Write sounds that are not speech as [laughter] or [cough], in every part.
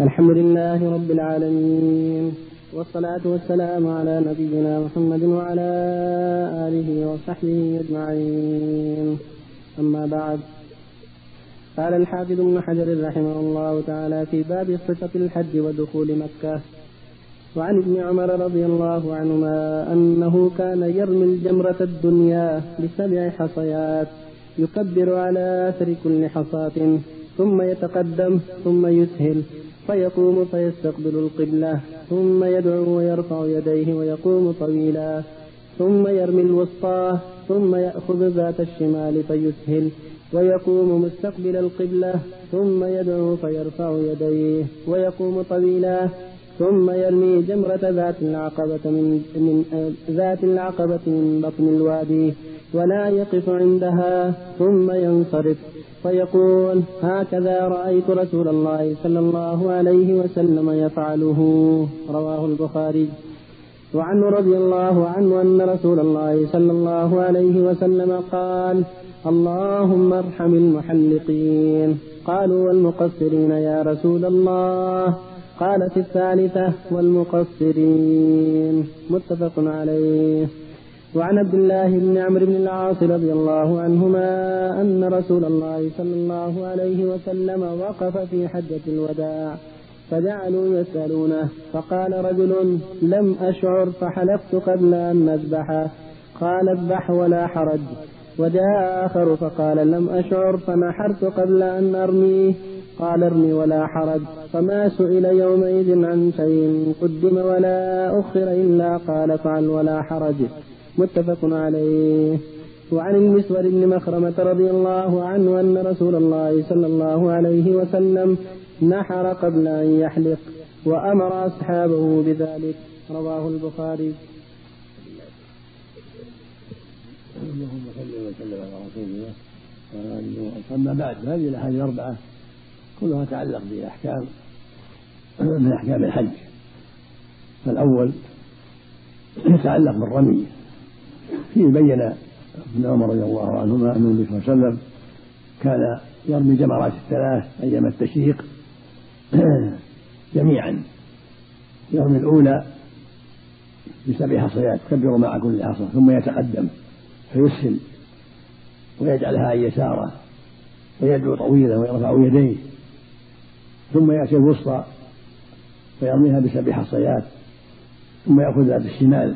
الحمد لله رب العالمين والصلاة والسلام على نبينا محمد وعلى آله وصحبه أجمعين. أما بعد قال الحافظ ابن حجر رحمه الله تعالى في باب صفة الحج ودخول مكة وعن ابن عمر رضي الله عنهما أنه كان يرمي الجمرة الدنيا بسبع حصيات يكبر على أثر كل حصاة ثم يتقدم ثم يسهل فيقوم فيستقبل القبلة ثم يدعو ويرفع يديه ويقوم طويلا ثم يرمي الوسطى ثم يأخذ ذات الشمال فيسهل ويقوم مستقبل القبلة ثم يدعو فيرفع يديه ويقوم طويلا. ثم يرمي جمرة ذات العقبة من, من ذات العقبة من بطن الوادي ولا يقف عندها ثم ينصرف فيقول هكذا رأيت رسول الله صلى الله عليه وسلم يفعله. رواه البخاري. وعنه رضي الله عنه أن رسول الله صلى الله عليه وسلم قال اللهم ارحم المحلقين. قالوا والمقصرين يا رسول الله. قال في الثالثة والمقصرين متفق عليه. وعن عبد الله بن عمرو بن العاص رضي الله عنهما أن رسول الله صلى الله عليه وسلم وقف في حجة الوداع فجعلوا يسألونه فقال رجل لم أشعر فحلفت قبل أن أذبح. قال اذبح ولا حرج. وجاء آخر فقال لم أشعر فنحرت قبل أن أرميه. قال ارمي ولا حرج فما سئل يومئذ عن شيء قدم ولا أخر إلا قال فعل ولا حرج متفق عليه. وعن المسور بن مخرمة رضي الله عنه أن رسول الله صلى الله عليه وسلم نحر قبل أن يحلق وأمر أصحابه بذلك رواه البخاري. اللهم صل وسلم على رسول الله وعلى آله أما بعد هذه الأحاديث الأربعة كلها تتعلق باحكام من أحكام الحج. فالأول يتعلق بالرمي. فيه بين ابن عمر رضي الله عنهما أن النبي صلى الله عليه وسلم كان يرمي جمرات الثلاث أيام التشريق جميعا. يرمي الأولى بسبع حصيات يكبر مع كل حصى ثم يتقدم فيسهل ويجعلها يساره ويدعو طويلا ويرفع يديه. ثم يأتي الوسطى فيرميها بسبع حصيات ثم ياخذ ذات الشمال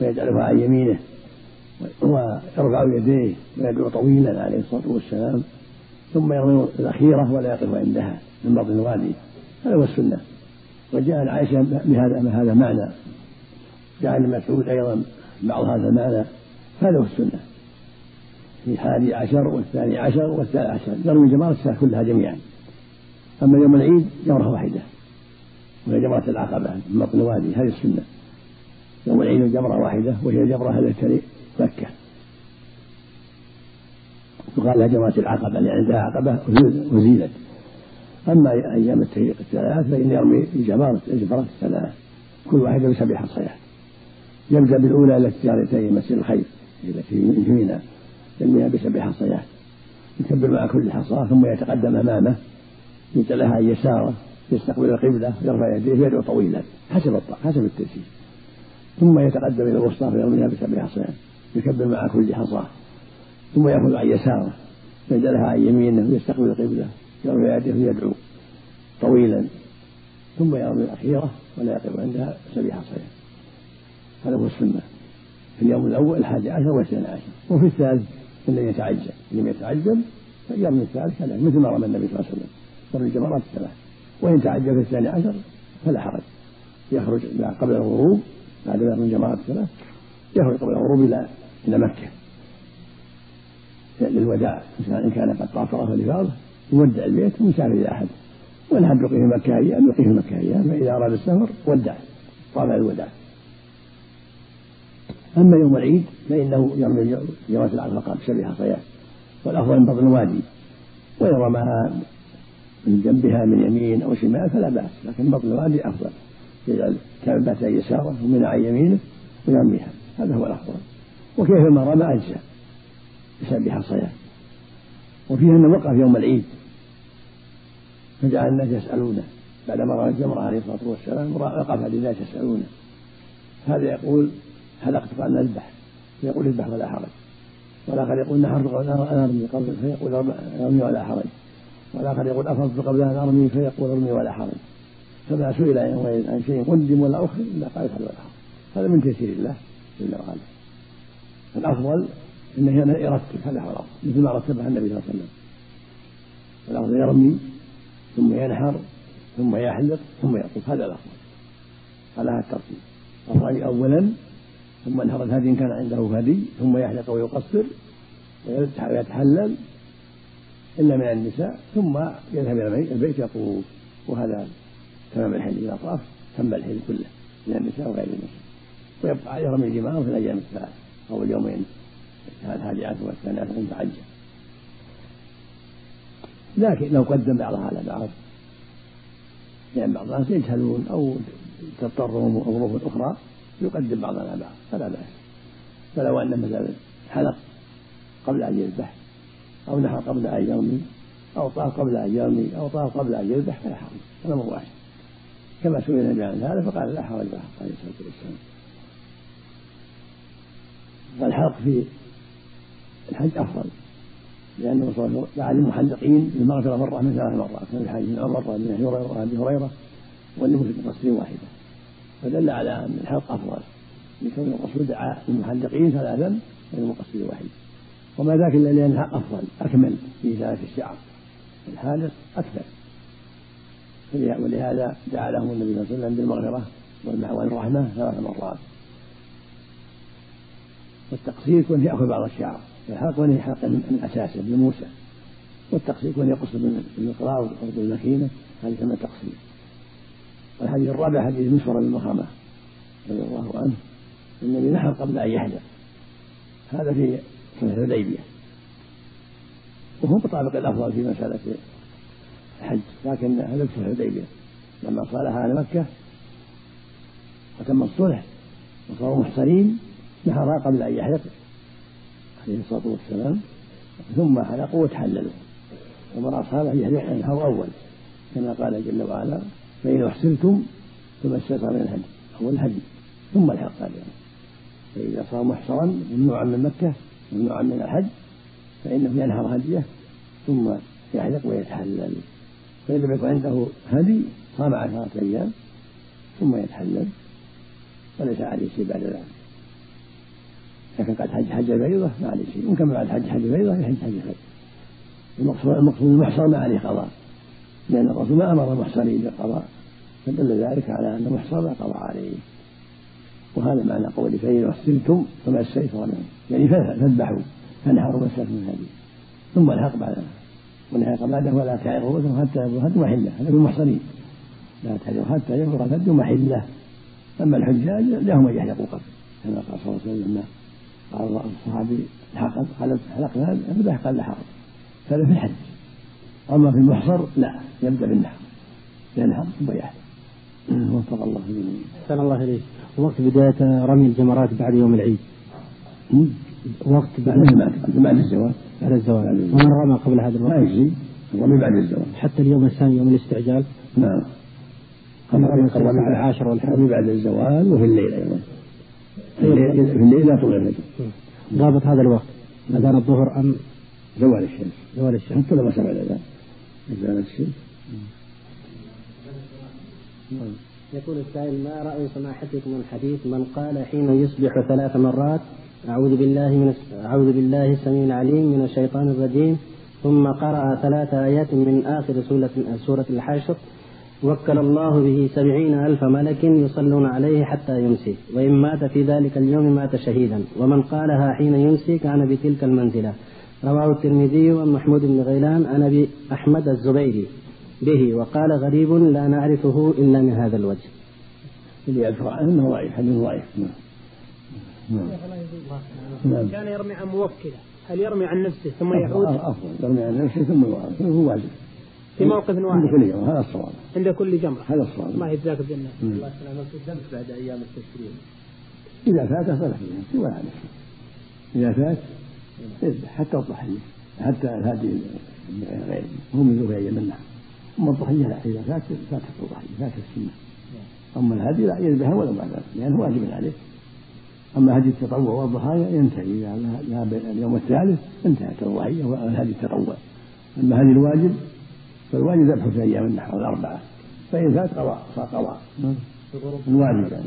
ويجعلها عن يمينه ويرفع يديه ويدعو طويلا عليه الصلاة والسلام ثم يرمي الأخيرة ولا يقف عندها من بطن الوادي. هذا هو السنة. وجاء عن عائشه بهذا هذا معنى. جاء عن مسعود أيضا بعض هذا المعنى. هذا هو السنة. في الحادي عشر والثاني عشر والثالث عشر. يرمي السنة كلها جميعا. أما يوم العيد جمرة واحدة وهي جمرة العقبة من بطن الوادي هذه السنة. يوم العيد جمرة واحدة وهي الجمرة التي مكة. يقال لها جمرة العقبة لأن عندها عقبة وزيلت أما أيام التشريق الثلاث فإن يرمي الجمرات الجمرات الثلاث. كل واحدة بسبع حصيات. يبدأ بالأولى التي جارتي مسجد الخير. التي في منى يرميها بسبع حصيات. يكبر مع كل حصاة ثم يتقدم أمامه. يجعلها عن يساره يستقبل القبلة يرفع يديه ويدعو طويلا حسب حسب التيسير ثم يتقدم إلى الوسطى فيرميها بسبع حصيات يكبر مع كل حصاة ثم يأخذ عن يساره يجعلها عن يمينه ويستقبل القبلة يرفع يديه ويدعو طويلا. ثم يرمي الأخيرة ولا يقف عندها سبع حصيات هذا هو السنة. في اليوم الأول الحادي عشر والثاني عشر. وفي الثالث إن لم يتعجل إن لم يتعجل فيرمي الثالث مثل ما رمى النبي صلى الله عليه وسلم. يرمي الجمرات الثلاث. وإن تعجل في الثاني عشر فلا حرج. يخرج قبل الغروب بعد ما يرمي الجمرات الثلاث يخرج قبل الغروب إلى إلى مكة. للوداع. إن كان قد طاف طواف الإفاضة يودع البيت ويسافر إلى أحد. وإن حب يقيم في مكة أيام يقيم في مكة أيام فإذا أراد السفر ودع. طاف الوداع. أما يوم العيد فإنه يرمي جمرة العقبة بسبع حصيات والأفضل من بطن الوادي رماها من جنبها من يمين أو شمال فلا بأس لكن بطن الوادي أفضل. يجعل كعبة عن يساره ومن عن يمينه ويرميها هذا هو الأفضل. وكيفما رمى أجزاء بسبع حصيات وفيها أنه وقف يوم العيد. فجعل الناس يسألونه. بعدما رأى الجمرة عليه الصلاة والسلام وقف لله يسألونه. هذا يقول حلقت قال نذبح فيقول اذبح ولا حرج. والآخر يقول نحرت قبل أن أرمي فيقول ارمي ولا حرج. والآخر يقول أفضت قبل أن أرمي فيقول ارمي ولا حرج. فما سئل عن شيء قدم ولا أخر إلا قال افعل ولا حرج. هذا من تيسير الله جل وعلا. الأفضل أنه يرتب هذا هو مثل ما رتبها النبي صلى الله عليه وسلم. الأفضل يرمي ثم ينحر ثم يحلق ثم يطوف هذا الأفضل. على هذا الترتيب. الرأي أولا ثم انهر الهدي إن كان عنده هدي ثم يحلق ويقصر ويتحلل إلا من النساء ثم يذهب إلى البيت يطوف. وهذا تمام الحج إذا طاف تم الحج كله من النساء وغير النساء. ويبقى يرمي الجماعة في الأيام الثلاث أو اليومين. الحادي عشر والثاني عشر إن تعجل لكن لو قدم بعضها على بعض لأن بعض الناس يجهلون أو تضطرهم ظروف أخرى يقدم بعض على بعض. فلا بأس. فلو أن مثلا حلق قبل أن يذبح أو نحر قبل أن يرمي أو طاف قبل أن يرمي أو طاف قبل أن يذبح فلا حرج هذا أمر واحد. كما سئل النبي عن هذا فقال لا حرج عليه الصلاة والسلام فالحلق في الحج أفضل لأنه صلى الله عليه للمحلقين بالمغفرة مرة من ثلاث مرات من الحديث من عمر وابن هريرة وأبي هريرة ولمسلم قصر واحدة. فدل على أن الحلق أفضل لكون الرسول دعا للمحلقين ثلاثا وللمقصر واحد. وما ذاك إلا الحلق أفضل أكمل في إزالة الشعر. الحالق أكثر. ولهذا دعا لهم النبي صلى الله عليه وسلم بالمغفرة والرحمة ثلاث مرات. والتقصير يكون يأخذ بعض الشعر. الحلق وأن يحلق من أساسه بموسى والتقصير يكون يقص بالمقراء وقرب المكينة. هذا يسمى تقصير والحديث الرابع حديث مسفر بن مخرمة رضي الله عنه. النبي نحر قبل أن يحلق. هذا في صلح الحديبية وهو مطابق الأفضل في مسألة الحج لكن هذا في الحديبية لما صالح على مكة وتم الصلح وصاروا محصنين نحرها قبل أن يحلق عليه الصلاة والسلام ثم حلقوا وتحللوا ومر أصحابه يحلق ينحر أول. كما قال جل وعلا فإن أحسنتم فما استيسر من الهدي هو الهدي ثم الحق يعني. فإذا صار محصرا ممنوعا من مكة ممنوعا من الحج فإنه ينهر هديه ثم يحلق ويتحلل. فإن لم يكن عنده هدي صام عشرة أيام ثم يتحلل. وليس عليه شيء بعد ذلك. لكن قد حج حج الفريضة ما عليه شيء. ممكن بعد حج حج الفريضة يحج حج الفريضة. المقصود المقصود المحصر ما عليه قضاء. لأن الرسول ما أمر المحصنين بالقضاء فدل ذلك على أن المحصر لا قضاء عليه. وهذا معنى قوله فإن أحسنتم فما استيسر منه يعني فاذبحوا فانحروا ما من هذه. ثم الحق بعد والحق بعده ولا تعروا رؤوسهم حتى يبلغ الهدي محلة. هذا في المحصنين. لا تعروا حتى يبلغ الهدي محلة. أما الحجاج لهم أن يحلقوا قبل. كما قال صلى الله عليه وسلم قال الصحابي حلقنا الذبح قال لا حرج. هذا في الحج. أما في المحصر لا يبدأ بالنحر. ينحر ثم يحلق. [clears throat] وفق الله جميعا. أحسن الله إليك. وقت بداية رمي الجمرات بعد يوم العيد. وقت بعد بعد الزواج. بعد الزواج. ومن رمى قبل هذا الوقت؟ لا يجزي. الرمي بعد الزواج. حتى اليوم الثاني يوم الاستعجال. نعم. الرمي السابع العاشر والحادي بعد الزوال وفي الليل أيضا. في الليل لا تغير الفجر. ضابط هذا الوقت. أذان الظهر أم؟ زوال الشمس. زوال الشمس. حتى لو ما سمع الأذان. زوال الشمس يقول السائل ما رأي سماحتكم الحديث من قال حين يصبح ثلاث مرات أعوذ بالله من أعوذ بالله السميع العليم من الشيطان الرجيم ثم قرأ ثلاث آيات من آخر سورة سورة الحشر وكل الله به سبعين ألف ملك يصلون عليه حتى يمسي وإن مات في ذلك اليوم مات شهيدا ومن قالها حين يمسي كان بتلك المنزلة رواه الترمذي ومحمود بن غيلان عن أبي أحمد الزبيري. به وقال غريب لا نعرفه إلا من هذا الوجه. اللي يذكر انه ضعيف حديث ضعيف نعم. نعم. كان يرمي عن موكله. هل يرمي عن نفسه ثم يعود؟ أفضل. يرمي عن نفسه ثم يعود. هو واجب. في موقف واحد. عند كل جمرة هذا الصواب. عند كل جمرة. هذا الصواب. الله يجزاك الجنة الله يسلمك. الذنب بعد أيام التشريق؟ إذا فات فلا نفسه ولا نفسه إذا فات اذبح حتى الضحية حتى الهادي غير هو من ذوي أيام النحر أما الضحية لا إذا فات فاتت الضحية فاتت السنة. أما الهدي لا يذبح ولو بعد ذلك لأنه واجب عليه. أما هدي التطوع والضحايا ينتهي إذا ذهب اليوم الثالث انتهت الضحية والهدي التطوع أما هدي الواجب فالواجب ذبحه في أيام النحر الأربعة. فإن فات قضاء صار قضاء الواجب يعني.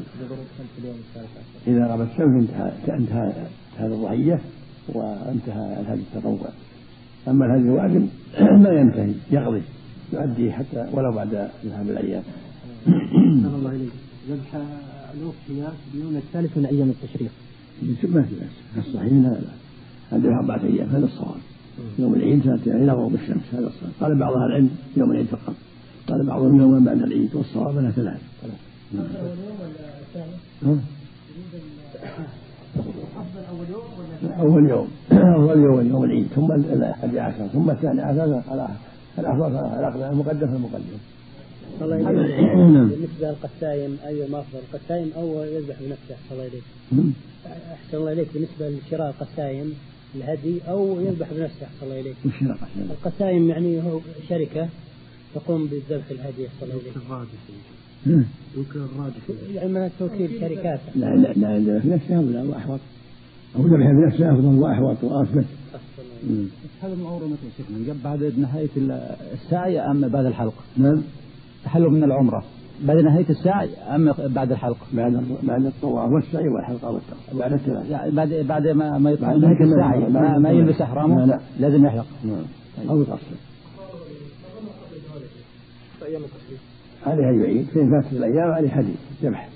إذا غابت الشمس انتهى انتهى هذه الضحية وانتهى الهدي التطوع. أما الهدي الواجب [clears throat] ما ينتهي يقضي. يؤديه حتى ولو بعد ذهاب الأيام. الله إليك. ذبح الأضحية اليوم الثالث من أيام التشريق. ما في بأس. الصحيح لا لا. هذه أربعة أيام. هذا الصواب. يوم العيد ثلاثة إلى غروب الشمس. هذا الصواب. قال بعض أهل العلم يوم العيد فقط. قال بعضهم يوما بعد العيد. والصواب أنها ثلاث. نعم. أول يوم. أول يوم يوم العيد. ثم الحادي عشر. ثم الثاني عشر. الأفضل الأقدم المقدم فالمقدم الله نعم. بالنسبة للقسايم أي ما أفضل. القسايم أو يذبح بنفسه أحسن الله إليك أحسن الله إليك. بالنسبة لشراء القسايم الهدي أو يذبح بنفسه أحسن الله إليك القسايم يعني هو شركة تقوم بالذبح الهدي أحسن الله إليك يمكن الراجح يعني من توكيل شركات. لا لا لا لا في نفسه لا واحوط أو ذبح بنفسه أفضل وأحوط وأثبت. هذا المعورة متى شيخنا. بعد نهاية السعي أم بعد الحلق؟ نعم. تحلل من العمرة. بعد نهاية السعي أم بعد الحلق؟ بعد بعد الطواف. والسعي والحلقة بعد الثلاث يعني بعد بعد ما ما يطلع نهاية السعي ما, ما يلبس إحرامه لا. لازم يحلق. نعم. أو يقصر عليه يعيد فإن فاتت الأيام عليه حديث. ذبح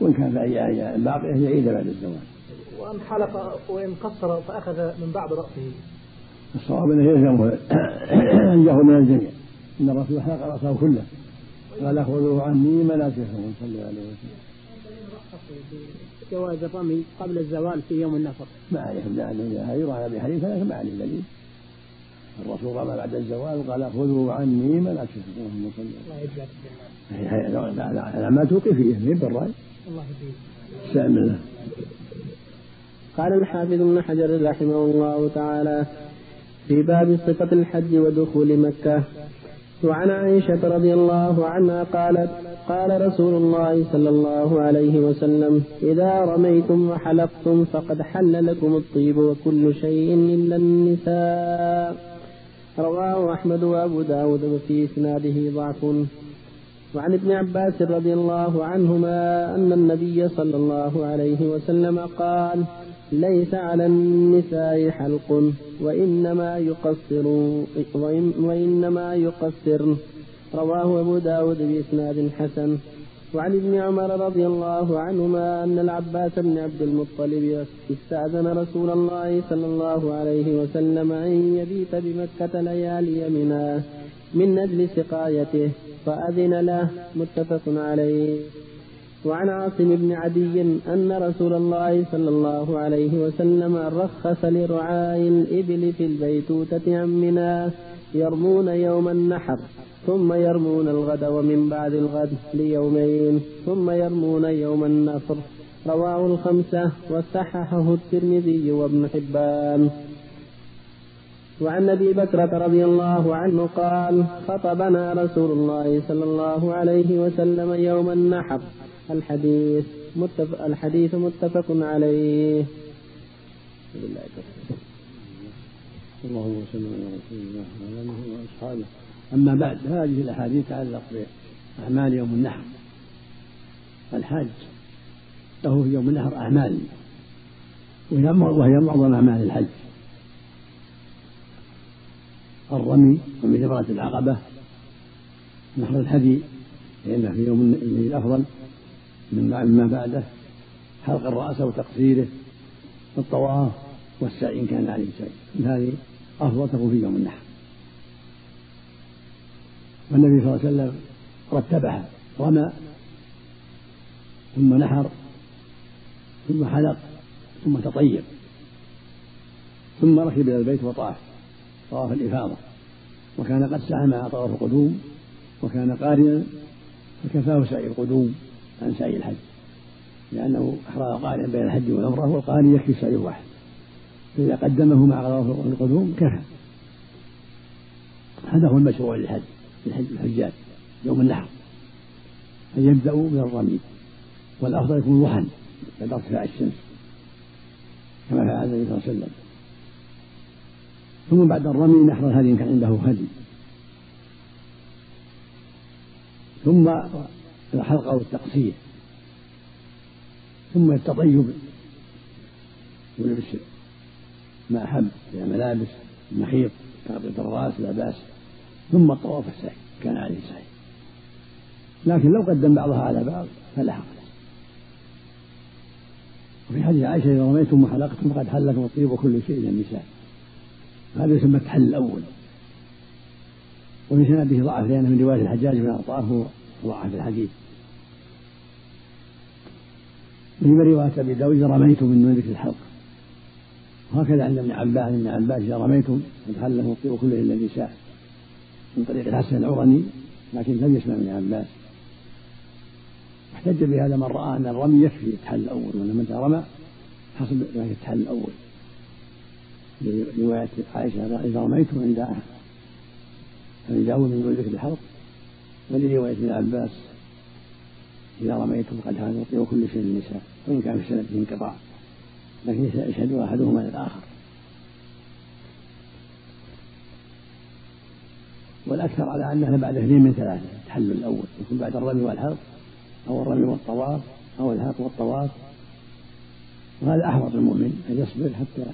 وإن كان في أيام باقية يعيد بعد الزواج. وإن حلق وإن قصر فأخذ من بعض رأسه الصواب أنه يلزمه أن يأخذ من الجميع إن الرسول حلق رأسه كله قال خذوا عني مناسككم صلى الله عليه وسلم جواز الرمي قبل الزوال في يوم النفر ما عليه لأنه هذا يروى عن أبي حنيفة لكن ما عليه دليل الرسول رمى بعد الزوال قال خذوا عني مناسككم اللهم صل الله عليه ما توقي فيه من بالرأي الله يهديه قال الحافظ ابن حجر رحمه الله تعالى في باب صفة الحج ودخول مكة. وعن عائشة رضي الله عنها قالت قال رسول الله صلى الله عليه وسلم إذا رميتم وحلقتم فقد حل لكم الطيب وكل شيء إلا النساء رواه أحمد وأبو داود وفي إسناده ضعف. وعن ابن عباس رضي الله عنهما أن النبي صلى الله عليه وسلم قال ليس على النساء حلق وإنما يقصر وإنما يقصر. رواه أبو داود بإسناد حسن. وعن ابن عمر رضي الله عنهما أن العباس بن عبد المطلب استأذن رسول الله صلى الله عليه وسلم أن يبيت بمكة ليالي منى من أجل سقايته فأذن له متفق عليه. وعن عاصم بن عدي أن رسول الله صلى الله عليه وسلم رخص لرعاء الإبل في البيتوتة عن منى يرمون يوم النحر ثم يرمون الغد ومن بعد الغد ليومين ثم يرمون يوم النصر. رواه الخمسة وصححه الترمذي وابن حبان. وعن أبي بكرة رضي الله عنه قال خطبنا رسول الله صلى الله عليه وسلم يوم النحر. الحديث متفق الحديث متفق عليه. اللهم وسلم على رسول الله وعلى آله وأصحابه. أما بعد هذه الأحاديث تتعلق بأعمال يوم النحر. الحاج له في يوم النحر أعمال. وهي معظم أعمال الحج. الرمي ومن العقبة. نحر الهدي لأنه في يوم الأفضل. من ما بعده حلق الرأس وتقصيره الطواف والسعي إن كان عليه سعي هذه أفضل تكون في يوم النحر. والنبي صلى الله عليه وسلم رتبها رمى ثم نحر ثم حلق ثم تطيب ثم ركب إلى البيت وطاف طواف الإفاضة. وكان قد سعى مع طواف القدوم وكان قارنا فكفاه سعي القدوم. عن سعي الحج. لأنه أحرى قارنا بين الحج والعمرة والقارن يكفي سعي واحد فإذا قدمه مع القدوم كفى. هذا هو المشروع للحج للحجاج يوم النحر. أن يبدأوا من الرمي والأفضل يكون ضحى بعد ارتفاع الشمس كما فعل النبي صلى الله عليه وسلم. ثم بعد الرمي نحر الهدي إن كان عنده هدي. ثم الحلقة والتقصير. ثم التطيب. ولبس ما أحب من ملابس المخيط تغطية الرأس لا بأس. ثم الطواف السعي كان عليه السعي لكن لو قدم بعضها على بعض فلا حرج وفي حديث عائشة إذا رميتم وحلقتم فقد حلكم الطيب وكل شيء إلى النساء. هذا يسمى التحل الأول. وفي سنده ضعف لأنه من رواية الحجاج بن أعطاه ضعف الحديث. وفي رواية أبي داود رميتم من ذكر الحلق وهكذا عند ابن عباس ابن عباس إذا رميتم فتحلم الطير كله إلا النساء من طريق الحسن العرني لكن لم يسمع ابن عباس. احتج بهذا من رأى أن الرمي يكفي التحل الأول وأن من رمى حصل ذلك التحل الأول. رواية عائشة إذا رميتم عند أبي داود من ذكر الحلق ولرواية ابن عباس إذا رميتم قد هذا كل شيء للنساء وإن كان في سنته انقطاع. لكن يشهد أحدهما للآخر والأكثر على أنها بعد اثنين من ثلاثة التحلل الأول يكون بعد الرمي والحلق أو الرمي والطواف أو الحلق والطواف. وهذا أحوط المؤمن أن يصبر حتى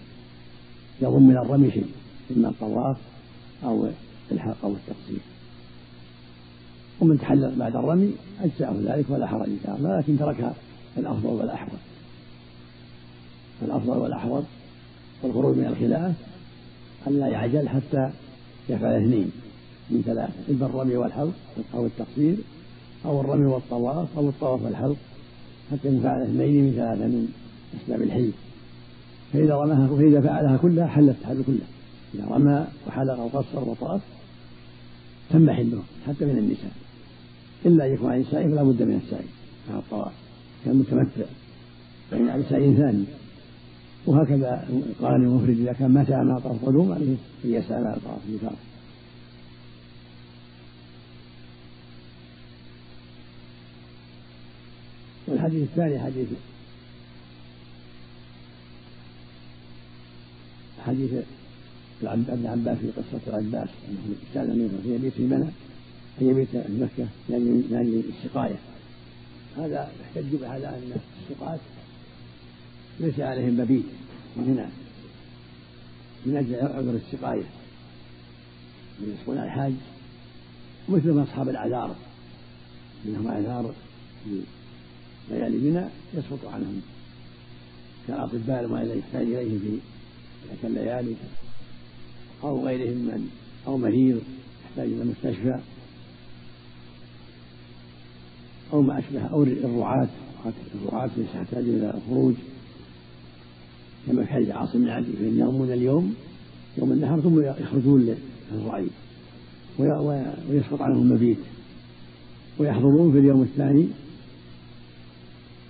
يضم من الرمي شيء إما الطواف أو الحلق أو التقصير. ومن تحلل بعد الرمي أجزأه ذلك ولا حرج إن شاء الله لكن تركها الأفضل والأحوط. الأفضل والأحوط والخروج من الخلاف أن لا يعجل حتى يفعل اثنين من ثلاثة إما الرمي والحلق أو التقصير أو الرمي والطواف أو الطواف والحلق حتى يفعل اثنين من ثلاثة من أسباب الحل فإذا رماها فإذا فعلها كلها حل التحل كله. إذا رمى وحلق وقصر وطاف تم حله حتى من النساء. إلا أن يكون عن السعي فلا بد من السعي مع الطواف كالمتمتع فإن على سعي ثاني وهكذا القارن المفرد إذا كان ما سعى مع طواف قدوم عليه أن يسعى مع طواف الإفاضة والحديث الثاني حديث حديث ابن عباس في قصة العباس أنه كان منه في يبيت في منى أن يبيت في مكة لأجل السقاية هذا يحتج على أن السقاة ليس عليهم مبيت من من أجل عذر السقاية من يسقون الحاج مثل ما أصحاب الأعذار منهم أعذار في ليالي منى يسقط عنهم. كالأطباء ما يحتاج إليه في تلك الليالي أو غيرهم من أو مريض يحتاج إلى مستشفى. أو ما أشبه أو الرعاة الرعاة ليس يحتاج إلى خروج كما حديث عاصم بن عدي فإن يرمون اليوم يوم النهر ثم يخرجون للرعي ويسقط عنهم المبيت. ويحضرون في اليوم الثاني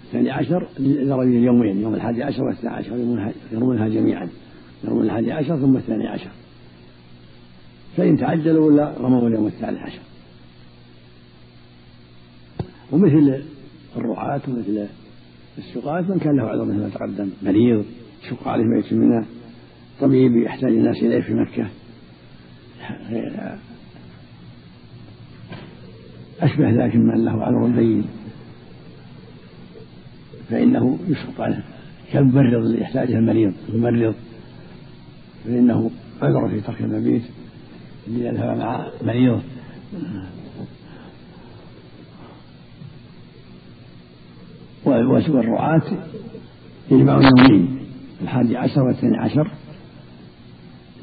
الثاني عشر لرجل اليومين يوم الحادي عشر والثاني عشر يرمونها جميعا. يرمون الحادي عشر ثم الثاني عشر. فإن تعجلوا ولا رموا اليوم الثالث عشر. ومثل الرعاة ومثل السقاة من كان له عذر مثل ما تقدم. مريض شق عليه بيت منه طبيب يحتاج الناس إليه في مكة. أشبه ذلك من له عذر بين. فإنه يسقط عنه كالممرض اللي يحتاجه المريض؟ الممرض فإنه عذر في ترك المبيت ليذهب مع مريض. والرعاة يجمعون يومين الحادي عشر والثاني عشر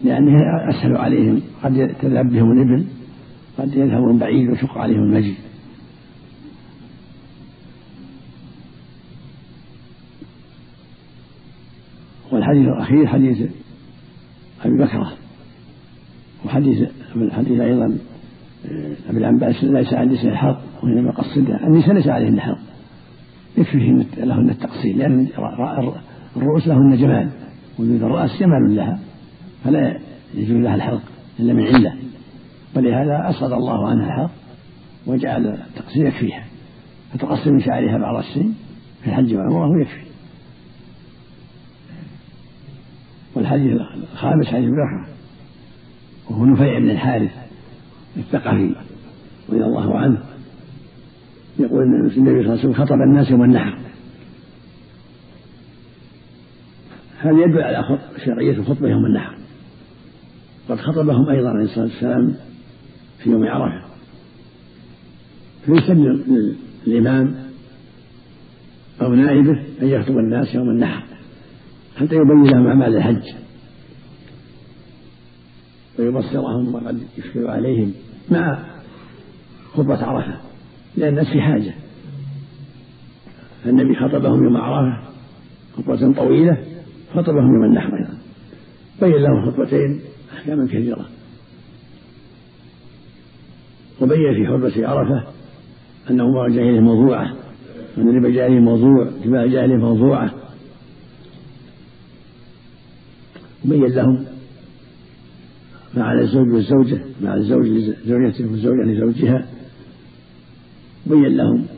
لأنه أسهل عليهم قد تذهب بهم الإبل قد يذهبون بعيد ويشق عليهم المجد والحديث الأخير حديث أبي بكرة وحديث الحديث أيضا آه، أبي العباس ليس عن نساء الحق وإنما قصدها النساء ليس عليهن حق يكفيهن لهن التقصير لأن الرؤوس لهن جمال وجود الرأس جمال لها فلا يجوز لها الحلق إلا من علة. ولهذا أسقط الله عنها الحق وجعل التقصير يكفيها فتقصر من شعرها بعض السن في الحج والعمرة يكفي والحديث الخامس حديث بكر وهو نفيع بن الحارث الثقفي رضي الله عنه النبي صلى الله عليه وسلم خطب الناس يوم النحر. هذا يدل على شرعية الخطبة يوم النحر. قد خطبهم أيضا عليه الصلاة والسلام في يوم عرفة. فليس للإمام أو نائبه أن يخطب الناس يوم النحر حتى يبين لهم أعمال الحج. ويبصرهم وقد يشكل عليهم مع خطبة عرفة. لأن الناس في حاجة. فالنبي خطبهم يوم عرفة خطبة طويلة خطبهم يوم النحر أيضا. بين لهم خطبتين أحكاما كثيرة. وبين في خطبة عرفة أن أمور الجاهلية موضوعة. وأن ربا الجاهلية موضوع جماع الجاهلية موضوعة. بين لهم ما على الزوج والزوجة ما على الزوج لزوجته والزوجة لزوجها. بين لهم.